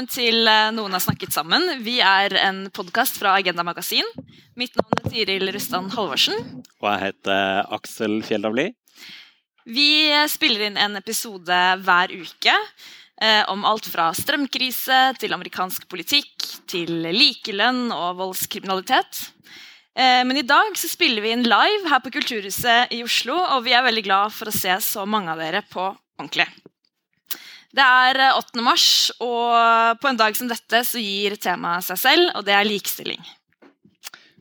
Velkommen til eh, Noen har snakket sammen. Vi er en podkast fra Agenda Magasin. Mitt navn er Tiril Rustan Halvorsen. Og jeg heter Aksel Fjelldavli. Vi spiller inn en episode hver uke eh, om alt fra strømkrise til amerikansk politikk til likelønn og voldskriminalitet. Eh, men i dag så spiller vi inn live her på Kulturhuset i Oslo, og vi er veldig glad for å se så mange av dere på ordentlig. Det er eh, 8. mars, og på en dag som dette så gir temaet seg selv, og det er likestilling.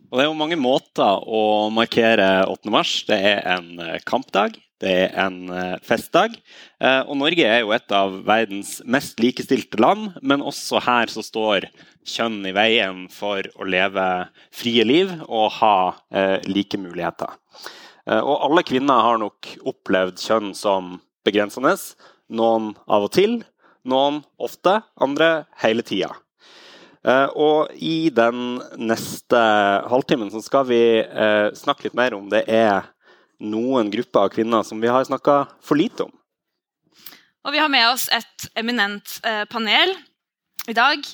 Og det er jo mange måter å markere 8. mars. Det er en eh, kampdag, det er en eh, festdag. Eh, Og Norge er jo et av verdens mest likestilte land, men også her så står kjønn i veien for å leve frie liv og ha eh, like muligheter. Eh, Og alle kvinner har nok opplevd kjønn som begrensende. Noen av og til, noen ofte, andre hele tida. Eh, og i den neste halvtimen så skal vi eh, snakke litt mer om det er noen grupper av kvinner som vi har snakka for lite om. Og vi har med oss et eminent eh, panel i dag.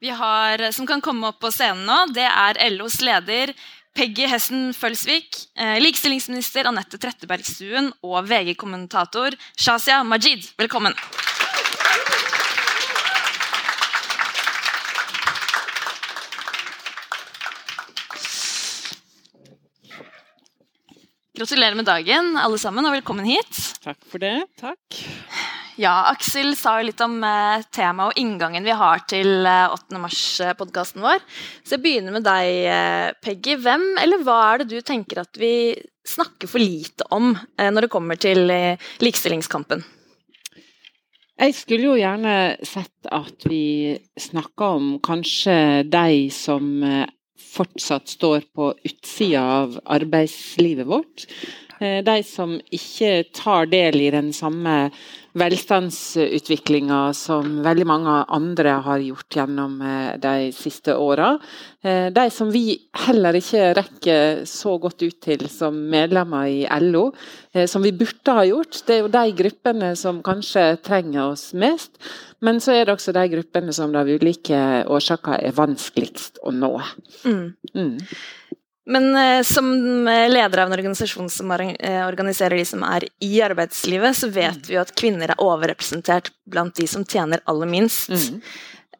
Vi har, som kan komme opp på scenen nå, det er LOs leder Peggy Hessen Følsvik, eh, likestillingsminister Anette Trettebergstuen og VG-kommentator Shazia Majid. Velkommen. Gratulerer med dagen, alle sammen, og velkommen hit. Takk for det. Takk. Ja, Aksel sa jo litt om eh, temaet og inngangen vi har til eh, 8. mars-podkasten vår. Så jeg begynner med deg, eh, Peggy. Hvem eller hva er det du tenker at vi snakker for lite om eh, når det kommer til eh, likestillingskampen? Jeg skulle jo gjerne sett at vi snakka om kanskje de som eh, fortsatt står på utsida av arbeidslivet vårt. Eh, De som ikke tar del i den samme velstandsutviklinga som veldig mange andre har gjort gjennom eh, de siste åra. Eh, De som vi heller ikke rekker så godt ut til som medlemmer i LO, som vi burde ha gjort. Det er jo de gruppene som kanskje trenger oss mest. Men så er det også de gruppene som det av ulike årsaker er vanskeligst å nå. Mm. Mm. Men eh, som eh, leder av en organisasjon som eh, organiserer de som er i arbeidslivet, så vet vi jo at kvinner er overrepresentert blant de som tjener aller minst. Mm.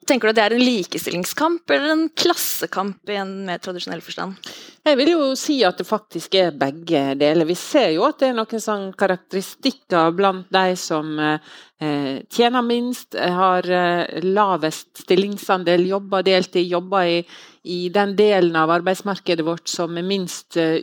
Tenker du at det er en likestillingskamp eller en klassekamp i en mer tradisjonell forstand? Jeg vil jo si at det faktisk er begge deler. Vi ser jo at det er noen sånn karakteristikker blant de som tjener minst, eh, har eh, lavest stillingsandel, jobber deltid, jobber i, i den delen av arbeidsmarkedet vårt som er minst, eh,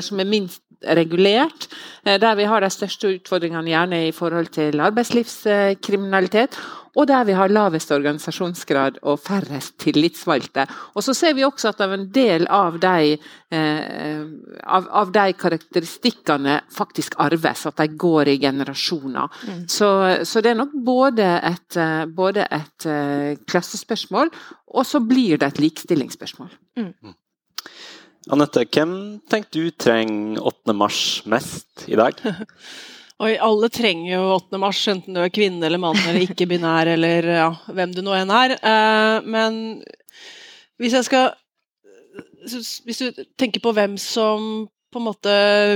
som er minst regulert. eh, Der vi har de største utfordringene gjerne i forhold til arbeidslivskriminalitet. Og der vi har lavest organisasjonsgrad og færrest tillitsvalgte. Og så ser vi også at en del av de, eh, av, av de karakteristikkene faktisk arves, at de går i generasjoner. Mm. Så, så det er nok både et, eh, både et eh, klassespørsmål, og så blir det et likestillingsspørsmål. Anette, hvem tenker du trenger 8. mars mest i dag? Oi, alle trenger jo 8. mars, enten du er kvinne eller mann eller ikke-binær eller ja, hvem du nå enn er. Eh, men hvis jeg skal Hvis du tenker på hvem som på en måte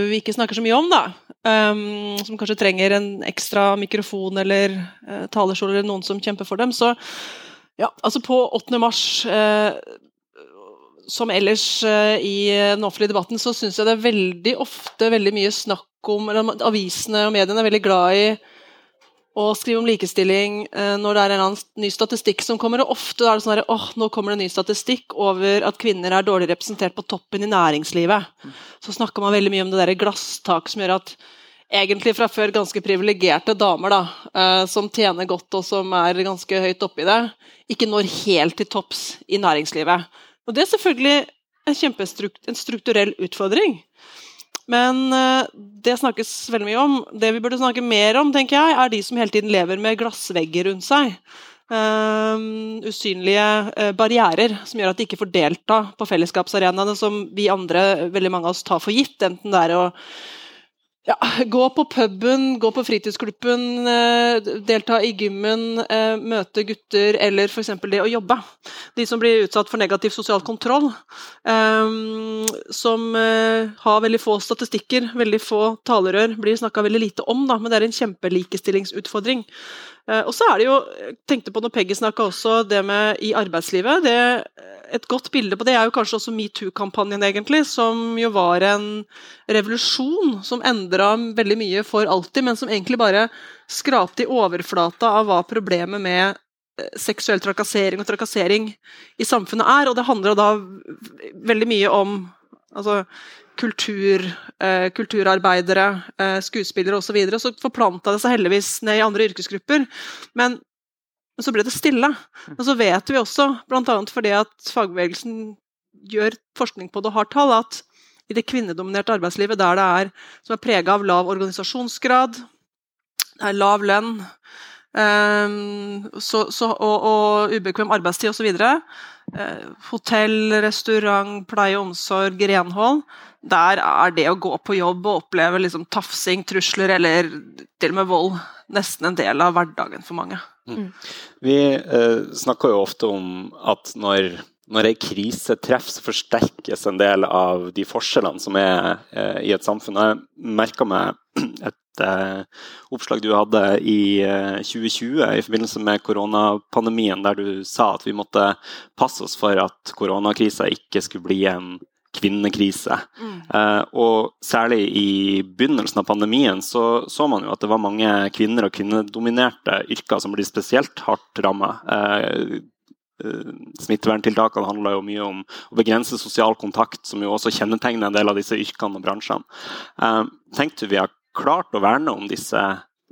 vi ikke snakker så mye om, da. Um, som kanskje trenger en ekstra mikrofon eller uh, talerstol eller noen som kjemper for dem, så ja, altså på 8. mars uh, som ellers eh, i den offentlige debatten, så syns jeg det er veldig ofte veldig mye snakk om eller Avisene og mediene er veldig glad i å skrive om likestilling eh, når det er en ny statistikk som kommer. Og ofte er det sånn at oh, nå kommer det en ny statistikk over at kvinner er dårlig representert på toppen i næringslivet. Så snakker man veldig mye om det der glasstaket som gjør at egentlig fra før ganske privilegerte damer da, eh, som tjener godt og som er ganske høyt oppi det, ikke når helt til topps i næringslivet. Og Det er selvfølgelig en kjempestrukt, en strukturell utfordring. Men uh, det snakkes veldig mye om. Det vi burde snakke mer om, tenker jeg, er de som hele tiden lever med glassvegger rundt seg. Um, usynlige uh, barrierer som gjør at de ikke får delta på fellesskapsarenaene som vi andre, veldig mange av oss, tar for gitt. Enten det er å ja, gå på puben, gå på fritidsklubben, eh, delta i gymmen, eh, møte gutter, eller f.eks. det å jobbe. De som blir utsatt for negativ sosial kontroll, eh, som har veldig få statistikker, veldig få talerør, blir snakka veldig lite om, da, men det er en kjempelikestillingsutfordring. Og så er det jo, tenkte på når Peggy snakka også, det med i arbeidslivet. det et godt bilde på det er jo kanskje også metoo-kampanjen, egentlig, som jo var en revolusjon som endra veldig mye for alltid, men som egentlig bare skrapte i overflata av hva problemet med eh, seksuell trakassering og trakassering i samfunnet er. Og det handler da veldig mye om altså, kultur, eh, kulturarbeidere, eh, skuespillere osv. Så, videre. så forplanta det seg heldigvis ned i andre yrkesgrupper. Men så ble det stille. Og så vet vi også, bl.a. fordi at fagbevegelsen gjør forskning på det og har tall, at i det kvinnedominerte arbeidslivet der det er, som er prega av lav organisasjonsgrad, det er lav lønn så, så, og, og, ubekvem arbeidstid osv. Uh, hotell, restaurant, pleie og omsorg, renhold. Der er det å gå på jobb og oppleve liksom, tafsing, trusler eller til og med vold nesten en del av hverdagen for mange. Mm. Vi eh, snakker jo ofte om at når, når ei krise treffer, så forsterkes en del av de forskjellene som er eh, i et samfunn. Jeg merka meg et eh, oppslag du hadde i 2020 eh, i forbindelse med koronapandemien, der du sa at vi måtte passe oss for at koronakrisa ikke skulle bli en kvinnekrise. Mm. Og særlig i begynnelsen av pandemien så, så man jo at det var mange kvinner og kvinnedominerte yrker som ble spesielt hardt ramma. Eh, smitteverntiltakene handler jo mye om å begrense sosial kontakt, som jo også kjennetegner en del av disse yrkene og bransjene. Eh, tenkte du vi har klart å verne om disse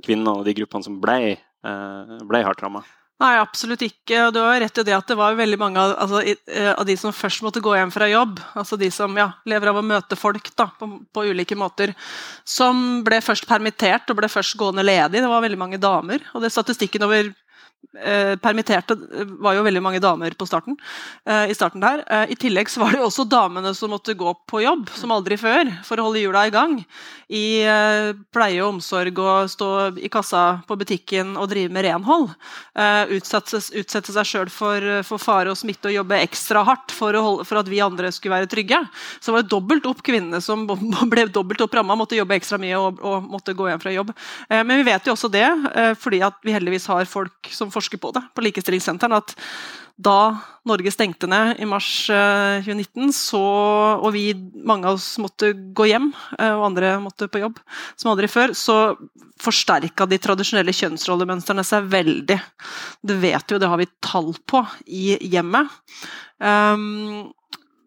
kvinnene og de gruppene som ble, eh, ble hardt ramma? Nei, absolutt ikke. Og du har rett i det at det var veldig mange av, altså, eh, av de som først måtte gå hjem fra jobb, altså de som ja, lever av å møte folk da, på, på, ulike måter, som ble først permittert og ble først gående ledig. Det var veldig mange damer. Og det statistikken over Eh, permitterte var jo veldig mange damer på starten. Eh, i starten der. Eh, I tillegg så var det jo også damene som måtte gå på jobb, som aldri før, for å holde hjula i gang. I pleie og omsorg og stå i kassa på butikken og drive med renhold. Utsette, utsette seg sjøl for, for, fare og smitte og jobbe ekstra hardt for, holde, for, at vi andre skulle være trygge. Så det var dobbelt opp kvinnene som ble dobbelt opp ramma, måtte jobbe ekstra mye og, og måtte gå hjem fra jobb. Men vi vet jo også det, fordi at vi heldigvis har folk som forsker på det på Likestillingssenteren, at da Norge stengte ned i mars 2019, eh, så, og vi, mange av oss måtte gå hjem, eh, og andre måtte på jobb, som aldri før, så forsterka de tradisjonelle kjønnsrollemønstrene seg veldig. Det vet og det har vi tall på i hjemmet. Um,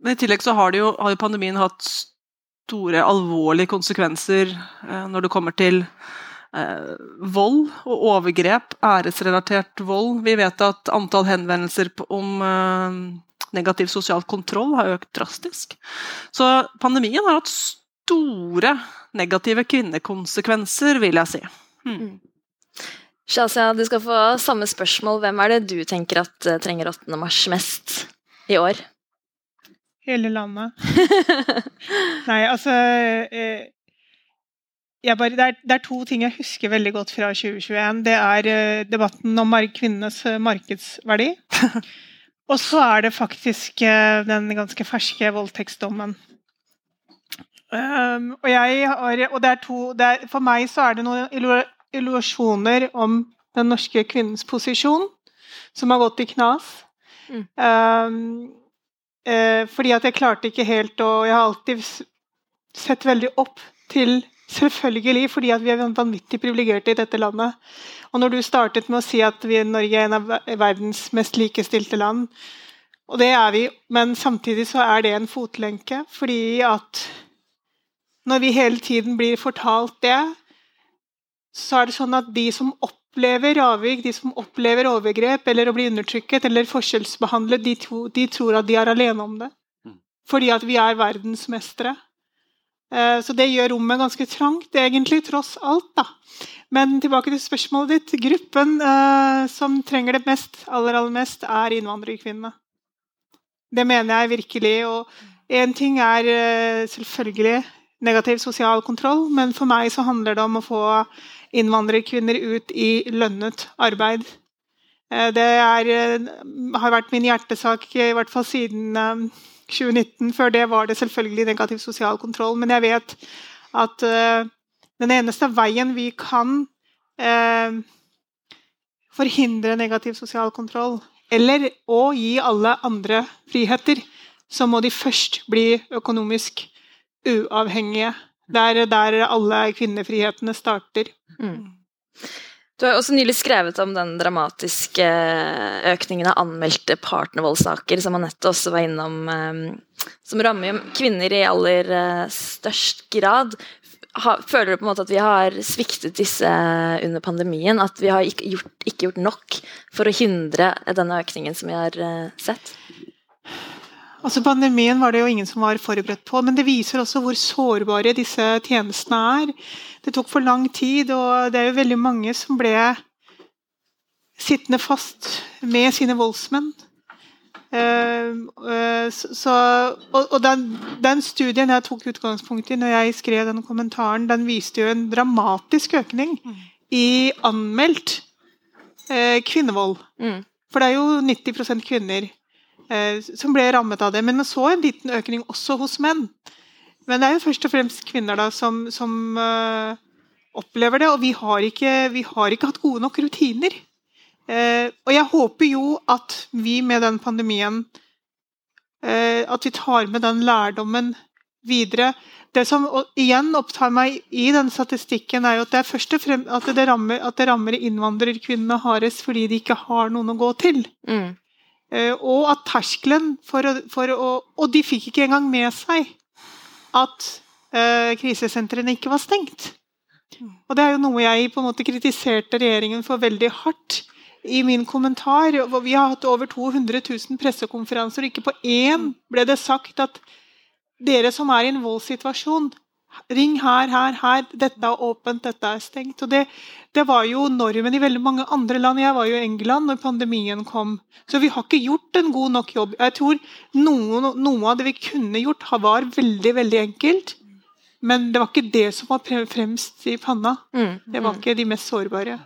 men i tillegg så har, jo, har jo pandemien hatt store, alvorlige konsekvenser uh, når det kommer til eh, vold og overgrep, æresrelatert vold. Vi vet at antall henvendelser om eh, negativ sosial kontroll har økt drastisk. Så pandemien har hatt store negative kvinnekonsekvenser, vil jeg si. Hmm. Shazia, du skal få samme spørsmål. Hvem er det du tenker at uh, trenger 8. mars mest i år? Hele landet. Nei, altså eh, bare, det, er, det, er, to ting jeg husker veldig godt fra 2021. Det er uh, debatten om kvinnenes uh, markedsverdi. og så er det faktisk uh, den ganske ferske voldtektsdommen. Um, og, har, og det er to, det er, for meg så er det noen illusjoner om den norske kvinnens posisjon som har gått i knas. Mm. Um, fordi at jeg klarte ikke helt å Jeg har alltid sett veldig opp til Selvfølgelig, fordi at vi er vanvittig privilegerte i dette landet. Og når du startet med å si at vi, i Norge er en av verdens mest likestilte land, og det er vi, men samtidig så er det en fotlenke, fordi at når vi hele tiden blir fortalt det, så er det sånn at de som opplever avvik, de som opplever overgrep eller å bli undertrykket eller forskjellsbehandlet, de, to, de tror at de er alene om det. Mm. Fordi at vi er verdensmestere. Eh, så det gjør rommet ganske trangt, egentlig, tross alt. da. Men tilbake til spørsmålet ditt. Gruppen eh, som trenger det mest, aller, aller mest, er innvandrerkvinnene. Det mener jeg virkelig. Og én ting er uh, selvfølgelig negativ sosial kontroll, men for meg så handler det om å få innvandrerkvinner ut i lønnet arbeid. Uh, det er, har vært min hjertesak i hvert fall siden 2019. Før det var det selvfølgelig negativ sosial kontroll, men jeg vet at den eneste veien vi kan uh, forhindre negativ sosial kontroll, eller å gi alle andre friheter, så må de først bli økonomisk uavhengige. Det er der alle kvinnefrihetene starter. Mm. Du har også nylig skrevet om den dramatiske økningen av anmeldte partnervoldssaker, som Anette også var innom, eh, som rammer kvinner i aller eh, størst grad føler du på en måte at vi har sviktet disse under pandemien? At vi har ikke gjort, ikke gjort nok for å hindre denne økningen som vi har uh, sett? Altså Pandemien var det jo ingen som var forberedt på, men det viser også hvor sårbare disse tjenestene er. Det tok for lang tid, og det er jo veldig mange som ble sittende fast med sine voldsmenn. Uh, uh, så, og, den, den, studien jeg tok utgangspunkt i når jeg skrev den kommentaren, den viste jo en dramatisk økning mm. i anmeldt uh, kvinnevold. Mm. For det er jo 90% kvinner som ble rammet av det. Men man så en liten økning også hos menn. Men det er jo først og fremst kvinner da som, som opplever det. Og vi har, ikke, vi har ikke hatt gode nok rutiner. Uh, og jeg håper jo at vi med den pandemien uh, At vi tar med den lærdommen videre. Det som igjen opptar meg i den statistikken, er jo at det er fremst at det rammer, at det rammer innvandrerkvinnene hardest fordi de ikke har noen å gå til. Mm. Eh, og at terskelen for for å, Og de fikk ikke engang med seg at uh, krisesentrene ikke var stengt. Og det er jo noe jeg på en måte kritiserte regjeringen for veldig hardt i min kommentar. Vi har hatt over 200 000 pressekonferanser, og ikke på én ble det sagt at dere som er i en voldssituasjon, ring her, her, her. Dette er åpent, dette er stengt. Og det, det, var jo normen i veldig mange andre land. Jeg var jo i England når pandemien kom. Så vi har ikke gjort en god nok jobb. Jeg tror noe, noe av det vi kunne gjort, var veldig, veldig enkelt. Men det var ikke det som var fremst i panna. Mm, det var mm. ikke de mest sårbare.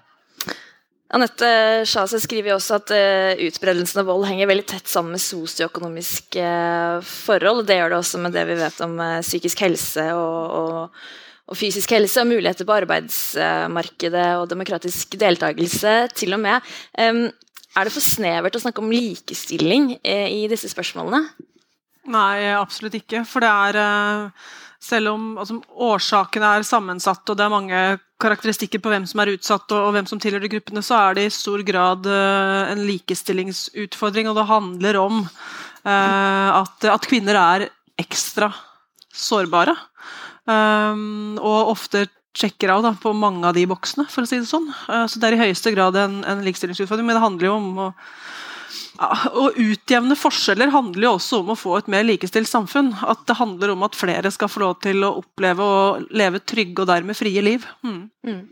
Anette Sjase skriver også at uh, utbredelsen av vold henger veldig tett sammen med sosioøkonomiske uh, forhold. Det gjør det også med det vi vet om uh, psykisk helse og, og, og, fysisk helse, og muligheter på arbeidsmarkedet og demokratisk deltakelse til og med. Er det for snevert å snakke om likestilling i disse spørsmålene? Nei, absolutt ikke. For det er selv om altså, årsakene er sammensatte og det er mange karakteristikker på hvem som er utsatt og, og hvem som tilhører gruppene, så er det i stor grad uh, en likestillingsutfordring. Og det handler om uh, at, at, kvinner er ekstra sårbare. Um, og ofte sjekker av da, på mange av de boksene, for å si det sånn. Uh, så det er i høyeste grad en, en likestillingsutfordring, men det handler jo om å å utjevne forskjeller handler jo også om å få et mer likestilt samfunn. At det handler om at flere skal få lov til å oppleve og leve trygge og dermed frie liv. Mm. Mm.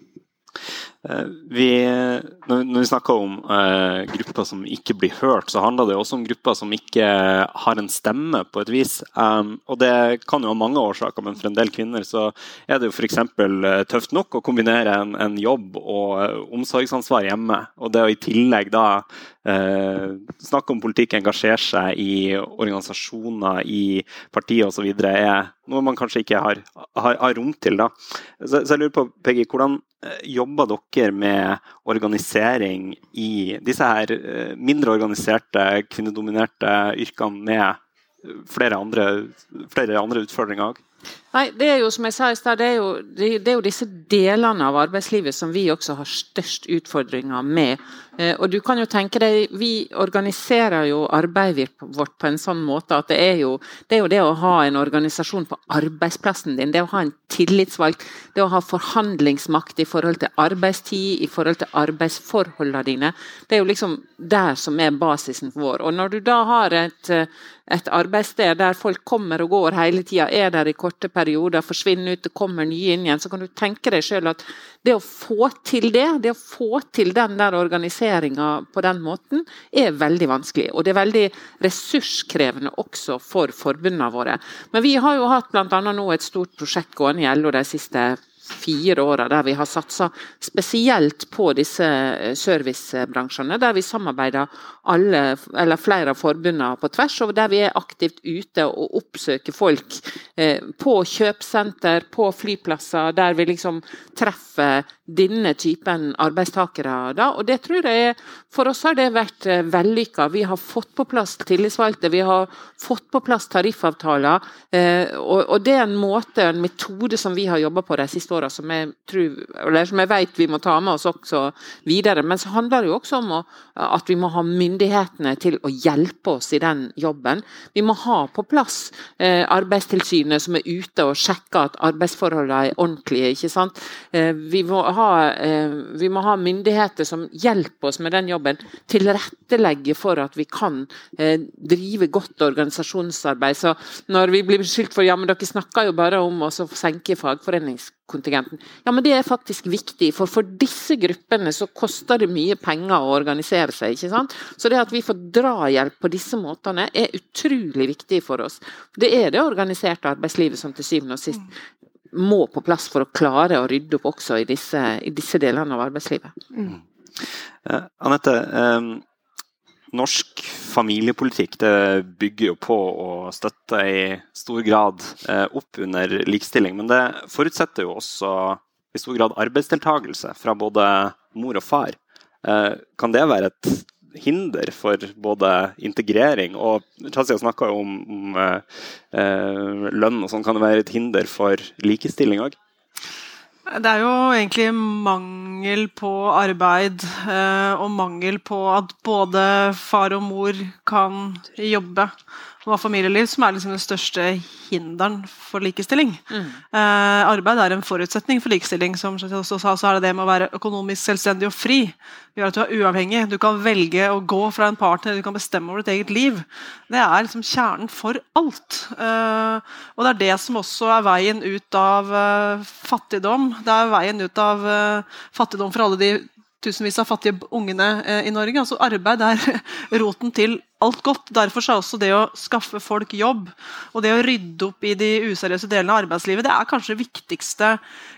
Eh, vi, når vi snakker om uh, grupper som ikke blir hørt, så handler det også om grupper som ikke har en stemme, på et vis. Um, og Det kan jo ha mange årsaker, men for en del kvinner så er det jo f.eks. Uh, tøft nok å kombinere en, en jobb og omsorgsansvar hjemme. Og det å i tillegg da uh, snakke om politikk, engasjere seg i organisasjoner, i partier osv., er noe man kanskje ikke har, har, har rom til. da. Så, så, jeg lurer på, Peggy, hvordan eh, jobber dere med organisering i disse her eh, mindre organiserte, kvinnedominerte yrkene med flere andre, flere andre utfordringer òg? Nei, det er jo som jeg sa i sted, det, er jo- det er jo disse delene av arbeidslivet som vi også har størst utfordringer med. Eh, Og du kan jo tenke deg, Vi organiserer jo arbeidet vårt på en sånn måte at det er jo det, er jo det å ha en organisasjon på arbeidsplassen din, det å ha en tillitsvalgt, det å ha forhandlingsmakt i forhold til arbeidstid, i forhold til arbeidsforholdene dine. Det er jo liksom der som er basisen vår. Og når du da har et, eh, et arbeidssted der folk kommer og går hele tida, er der i korte perioder, forsvinner ut, det kommer nye inn igjen, så kan du tenke deg sjøl at det å få til det, det å få til den der organiseringa på den måten, er veldig vanskelig. Og det er veldig ressurskrevende også for forbundene våre. Men vi har jo hatt bl.a. nå et stort prosjekt gående i LO de siste fire åra der vi har satsa spesielt på disse eh, servicebransjene, der vi samarbeider alle, eller flere av forbundene på tvers, og der vi er aktivt ute og oppsøker folk eh, på kjøpesenter, på flyplasser, der vi liksom treffer denne typen arbeidstakere. Da. Og det tror jeg For oss har det vært eh, vellykka. Vi har fått på plass tillitsvalgte, vi har fått på plass tariffavtaler. Og det er en måte, en metode som vi har jobba på de siste åra, som jeg tror, eller som jeg vet vi må ta med oss også videre. Men så handler det jo også om å, at vi må ha myndighetene til å hjelpe oss i den jobben. Vi må ha på plass eh, Arbeidstilsynet som er ute og sjekker at arbeidsforholdene er ordentlige. ikke sant? Eh, vi, må ha, eh, vi må ha myndigheter som hjelper oss med den jobben. Tilrettelegge for at vi kan eh, drive godt organisasjonsarbeid. Så når vi blir beskyldt for ja, men dere snakker jo bare om å senke fagforeningskontingenten. Ja, men det er faktisk viktig, for for disse gruppene så koster det mye penger å organisere seg. ikke sant? Så det at vi får drahjelp på disse måtene er utrolig viktig for oss. Det er det organiserte arbeidslivet som til syvende og sist må på plass for å klare å rydde opp også i disse, i disse delene av arbeidslivet. Eh, Anette, eh, norsk familiepolitikk bygger jo på å støtte i stor grad eh, opp under likestilling, men det forutsetter jo også i stor grad arbeidsdeltakelse fra både mor og far. Eh, kan det være et hinder for både integrering og Shazia snakka jo om, om eh, lønn og sånn. Kan det være et hinder for likestilling òg? Det er jo egentlig mangel på arbeid eh, og mangel på at både far og mor kan jobbe og har familieliv, som er liksom den største hinderen for likestilling. Mm. Eh, arbeid er en forutsetning for likestilling. Som jeg også sa, så er det det med å være økonomisk selvstendig og fri. Det gjør at du er uavhengig. Du kan velge å gå fra en partner, du kan bestemme over ditt eget liv. Det er liksom kjernen for alt. Eh, og det er det som også er veien ut av eh, fattigdom. Det er veien ut av eh, fattigdom for alle de tusenvis av fattige ungene eh, i Norge. Altså Arbeid er roten til alt godt. Derfor er også det å skaffe folk jobb og det å rydde opp i de useriøse delene av arbeidslivet, det er kanskje det viktigste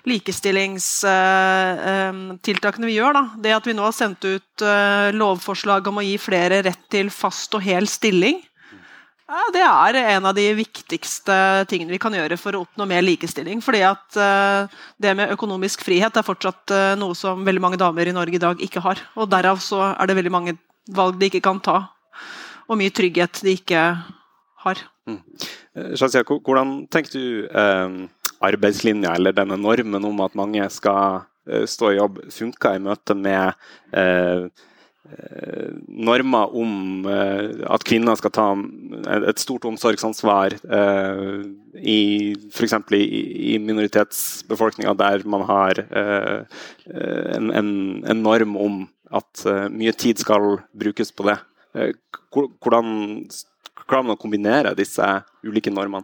likestillingstiltakene vi gjør. Da. Det at vi nå har sendt ut eh, lovforslag om å gi flere rett til fast og hel stilling. Ja, det er en av de viktigste tingene vi kan gjøre for å oppnå mer likestilling. fordi at uh, det med økonomisk frihet er fortsatt uh, noe som veldig mange damer i Norge i dag ikke har. Og derav så er det veldig mange valg de ikke kan ta, og mye trygghet de ikke har. Mm. Shazia, hvordan tenker du eh, arbeidslinja, eller denne normen om at mange skal eh, stå i jobb, funker i møte med eh, normer om uh, at kvinner skal ta et stort omsorgsansvar uh, i f.eks. I, i minoritetsbefolkninga, der man har uh, en, en, en, norm om at mye tid skal brukes på det. hvordan klarer man å kombinere disse ulike normene?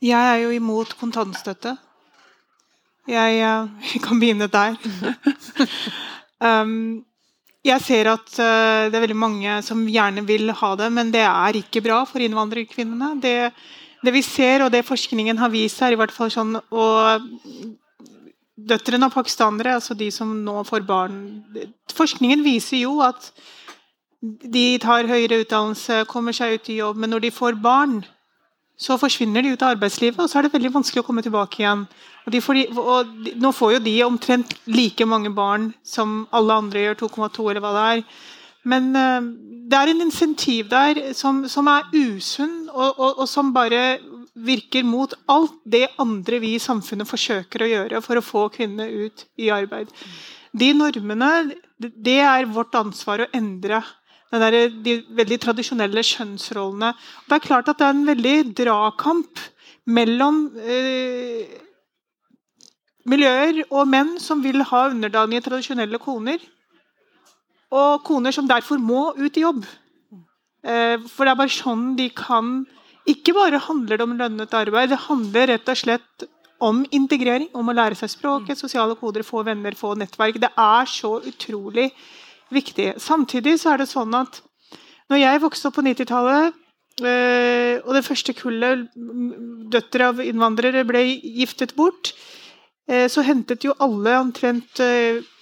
Jeg er jo imot kontantstøtte. Jeg, jeg kan begynne der. Um, jeg ser at uh, det er veldig mange som gjerne vil ha det, men det er ikke bra for innvandrerkvinnene. Det, det vi ser, og det forskningen har vist her, i hvert fall sånn og Døtrene av pakistanere, altså de som nå får barn Forskningen viser jo at de tar høyere utdannelse, kommer seg ut i jobb, men når de får barn, så forsvinner de ut av arbeidslivet, og så er det veldig vanskelig å komme tilbake igjen. Og, får, og de, nå får jo de omtrent like mange barn som alle andre gjør, 2,2 eller hva det er. Men uh, det er en insentiv der som, som er usunn, og, og, og, som bare virker mot alt det andre vi i samfunnet forsøker å gjøre for å få kvinnene ut i arbeid. De normene, det er vårt ansvar å endre. Der, de veldig tradisjonelle kjønnsrollene. Det er klart at det er en veldig dragkamp mellom eh, miljøer og menn som vil ha underdanige, tradisjonelle koner, og koner som derfor må ut i jobb. Eh, for det er bare sånn de kan Ikke bare handler det om lønnet arbeid, det handler rett og slett om integrering, om å lære seg språket, sosiale koder, få venner, få nettverk. Det er så utrolig viktig. Samtidig så er det sånn at når jeg vokste opp på 90-tallet, eh, og det første kullet døtre av innvandrere ble giftet bort, eh, så hentet jo alle omtrent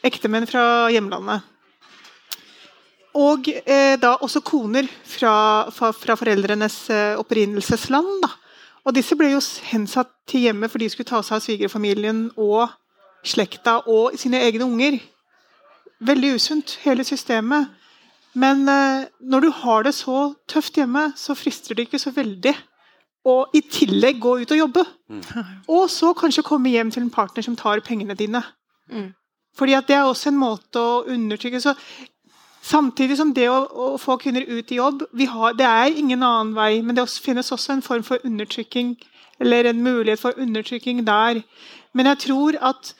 ektemenn fra hjemlandet. Og eh, da også koner fra, fra, fra foreldrenes eh, opprinnelsesland. Da. Og disse ble jo hensatt til hjemmet for de skulle ta seg av svigerfamilien og slekta og sine egne unger. Veldig usunt, hele systemet. Men eh, når du har det så tøft hjemme, så frister det ikke så veldig å i tillegg gå ut og jobbe. Mm. Og så kanskje komme hjem til en partner som tar pengene dine. Mm. Fordi at det er også en måte å undertrykke Så Samtidig som det å, å få kvinner ut i jobb har, Det er ingen annen vei, men det finnes også en form for undertrykking, eller en mulighet for undertrykking der. Men jeg tror at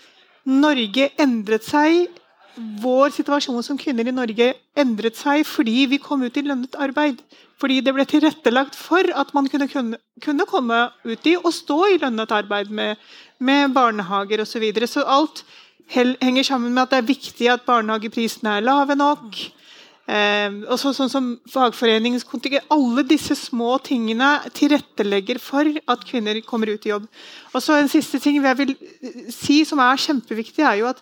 Norge endret seg Vår situasjon som kvinner i Norge endret seg fordi vi kom ut i lønnet arbeid. Fordi det ble tilrettelagt for at man kunne, kunne, komme ut i og stå i lønnet arbeid med, med barnehager osv. Så, videre. så alt henger sammen med at det er viktig at barnehageprisene er lave nok. Eh, og så, sånn som fagforeningskontingent Alle disse små tingene tilrettelegger for at kvinner kommer ut i jobb. Og så En siste ting jeg vil si som er kjempeviktig, er jo at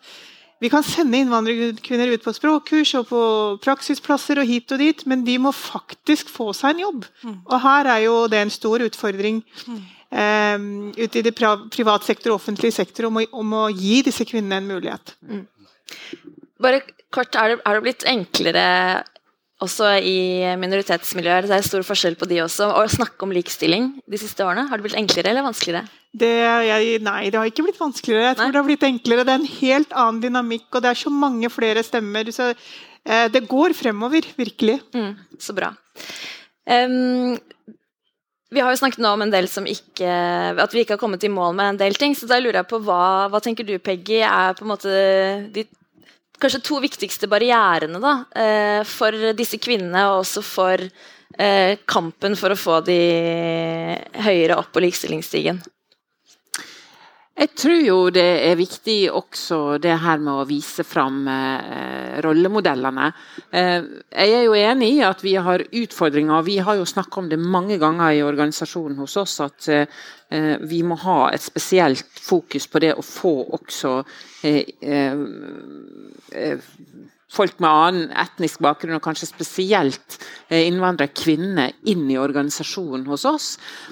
vi kan sende innvandrerkvinner ut på språkkurs og på praksisplasser og hit og dit, men de må faktisk få seg en jobb. Mm. Og her er jo det en stor utfordring. Mm um, ute i det privat sektor og offentlig sektor om å, om å, gi disse kvinnene en mulighet. Mm. Bare kort, er det, er det, blitt enklere også i minoritetsmiljøer, det er stor forskjell på de også, å snakke om likestilling de siste årene? Har det blitt enklere eller vanskeligere? Det, jeg, nei, det har ikke blitt vanskeligere. Jeg tror nei? det har blitt enklere. Det er en helt annen dynamikk, og det er så mange flere stemmer. Så eh, det går fremover, virkelig. Mm, så bra. Um, vi har jo snakket nå om en del som ikke At vi ikke har kommet i mål med en del ting. Så da lurer jeg på hva, hva tenker du, Peggy, er på en måte de kanskje to viktigste barrierene da, eh, for disse kvinnene, og også for eh, kampen for å få de høyere opp på likestillingsstigen? Jeg tror jo det er viktig også det her med å vise fram eh, rollemodellene. Eh, jeg er jo enig i at vi har utfordringer. Vi har jo snakka om det mange ganger i organisasjonen hos oss at eh, vi må ha et spesielt fokus på det å få også eh, eh, folk med annen etnisk bakgrunn, og kanskje spesielt eh, innvandrerkvinner, inn i organisasjonen hos oss.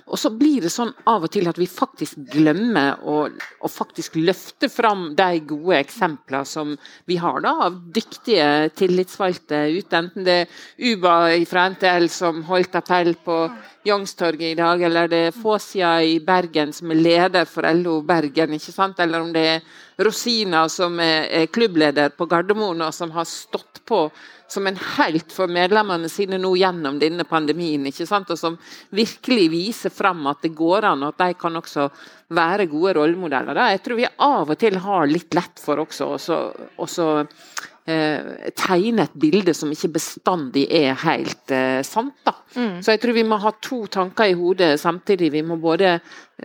Og så blir det sånn av og til at vi faktisk glemmer å, å faktisk løfte fram de gode eksemplene som vi har da, av dyktige tillitsvalgte ute. Enten det er Uba fra NTL som holdt appell på Youngstorget i dag, eller det er Fåsia i Bergen som er leder for LO Bergen, ikke sant? eller om det er Rosina som er, er klubbleder på Gardermoen, og som har stått på som en helt for medlemmene sine nå gjennom denne pandemien. ikke sant? Og som virkelig viser fram at det går an, og at de kan også være gode rollemodeller. Jeg tror vi av og til har litt lett for også å tegne et bilde som ikke bestandig er helt eh, sant. Da. Mm. Så jeg tror vi må ha to tanker i hodet samtidig. Vi må både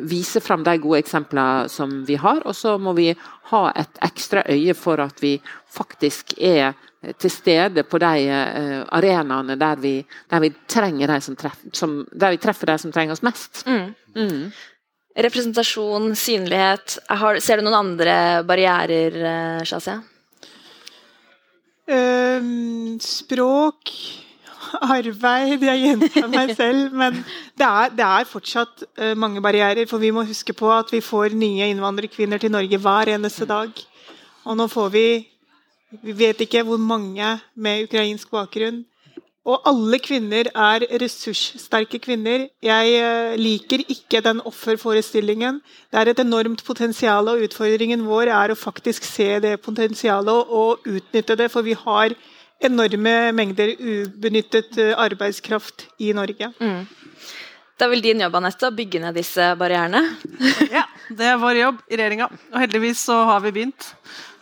vise fram de gode eksemplene som vi har, og så må vi ha et ekstra øye for at vi faktisk er til stede på de eh, arenaene der vi, der vi, trenger de som treff, som, der vi treffer de som trenger oss mest. Mm. Mm. Representasjon, synlighet. Har, ser du noen andre barrierer, uh, Shazia? Uh, språk, arbeid Jeg gjentar meg selv. Men det er, det er fortsatt uh, mange barrierer. For vi må huske på at vi får nye innvandrerkvinner til Norge hver eneste dag. Og nå får vi Vi vet ikke hvor mange med ukrainsk bakgrunn. Og alle kvinner er ressurssterke kvinner. Jeg eh, liker ikke den offerforestillingen. Det er et enormt potensial, og utfordringen vår er å faktisk se det potensialet og utnytte det, for vi har enorme mengder ubenyttet eh, arbeidskraft i Norge. Mm. Det er vel din jobb Anette, å bygge ned disse barrierene? ja, det er vår jobb i regjeringa. Og heldigvis så har vi begynt.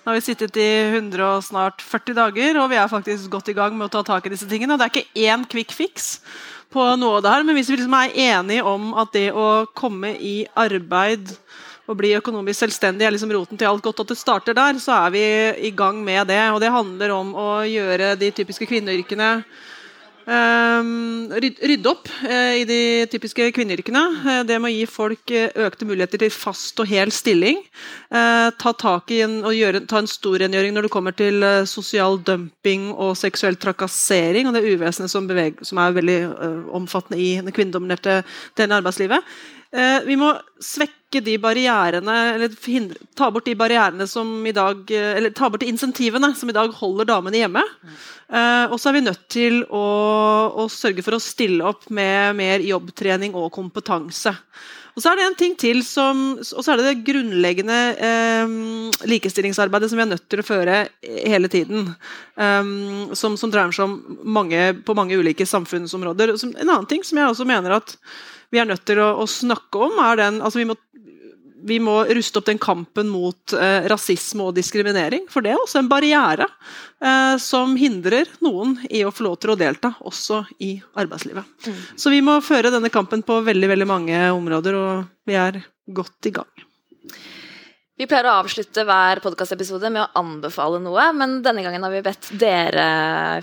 Nå har vi sittet i 100 og snart 40 dager, og vi er faktisk godt i gang med å ta tak i disse tingene. Og det er ikke én quick fix på noe av det her, men hvis vi liksom er enige om at det å komme i arbeid og bli økonomisk selvstendig er liksom roten til alt godt, at det starter der, så er vi i gang med det. Og det handler om å gjøre de typiske kvinneyrkene Ehm, rydde opp eh, i de typiske kvinneyrkene. Eh, det med å gi folk eh, økte muligheter til fast og hel stilling. Ta tak i en, og gjøre, ta en stor rengjøring når det kommer til sosial dumping og seksuell trakassering og det uvesenet som, som, er veldig omfattende i det kvinnedominerte delen av arbeidslivet. Vi må svekke de barrierene, eller hindre, ta bort de barrierene som i dag Eller ta bort de insentivene som i dag holder damene hjemme. Uh, og så er vi nødt til å, å, sørge for å stille opp med mer jobbtrening og kompetanse. Og så er det en ting til som, og så er det det grunnleggende eh, likestillingsarbeidet som vi er nødt til å føre hele tiden. Um, som, som, dreier seg om mange, på mange ulike samfunnsområder. Som, en annen ting som jeg også mener at vi er nødt til å, å snakke om, er den altså Vi må vi må ruste opp den kampen mot eh, rasisme og diskriminering. For det er også en barriere eh, som hindrer noen i å få lov til å delta, også i arbeidslivet. Mm. Så vi må føre denne kampen på veldig, veldig mange områder, og vi er godt i gang. Vi pleier å avslutte hver podkastepisode med å anbefale noe, men denne gangen har vi bedt dere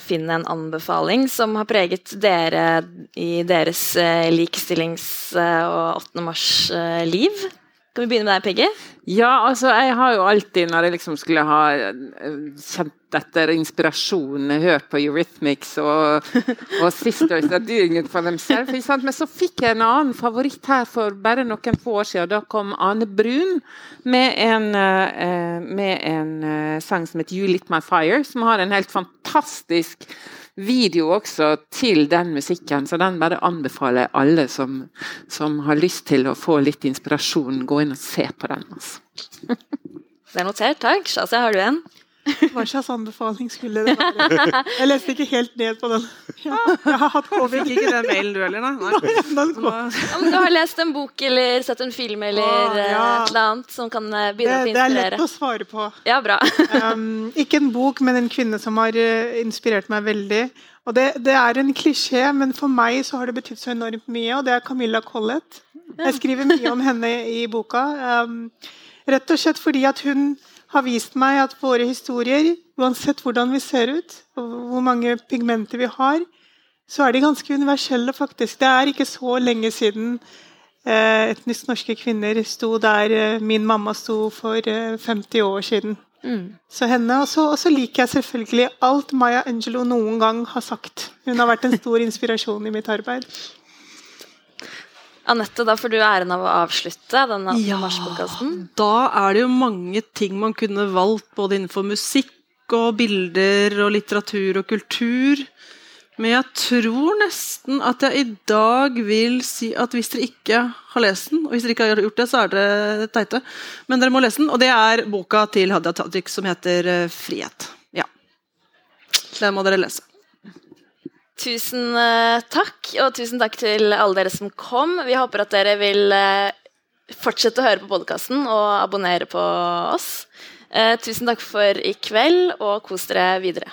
finne en anbefaling som har preget dere i deres eh, likestillings- og 8. mars-liv. Kan vi begynne med deg, Peggy? Ja, altså jeg har jo alltid, når jeg liksom skulle ha eh, kjent etter inspirasjon, hørt på Eurythmics og, og Sisters Are Doing It For Themselves. Men så fikk jeg en annen favoritt her for bare noen få år siden. Da kom Ane Brun med en, eh, med en eh, sang som heter You Lit My Fire, som har en helt fantastisk video også til den musikken, så den bare anbefaler jeg alle som, som har lyst til å få litt inspirasjon, gå inn og se på den. Altså. Det er notert, takk. Shazia, har du en? Hva slags anbefaling skulle det være? Jeg leste ikke helt ned på den. Ja, jeg har hatt covid. Fikk ikke den mailen du heller, nei? Ja, du har lest en bok eller sett en film eller ah, ja. et eller annet som kan eh, bidra til å inspirere? Det er lett å svare på. Ja, bra. um, ikke en bok, men en kvinne som har uh, inspirert meg veldig. Og det, det, er en klisjé, men for meg så har det betydd så enormt mye, og det er Camilla Collett. Jeg skriver mye om henne i boka. Um, rett og slett fordi at hun har vist meg at våre historier, uansett hvordan vi ser ut, og hvor mange pigmenter vi har, så er de ganske universelle, faktisk. Det er ikke så lenge siden eh, etnisk norske kvinner sto der eh, min mamma sto for eh, 50 år siden. Mm. Så henne, og så liker jeg selvfølgelig alt Maya Angelo noen gang har sagt. Hun har vært en stor inspirasjon i mitt arbeid. Anette, da får du æren av å avslutte denne ja, Da er det jo mange ting man kunne valgt, både innenfor musikk og bilder og litteratur og kultur. Men jeg tror nesten at jeg i dag vil si at hvis dere ikke har lest den, og hvis dere ikke har gjort det, så er dere teite, men dere må lese den, og det er boka til Hadia Tajik som heter eh, 'Frihet'. Ja. Den må dere lese. Tusen eh, takk, og tusen takk til alle dere som kom. Vi håper at dere vil eh, fortsette å høre på podkasten og abonnere på oss. Tusen takk for i kveld, og kos dere videre.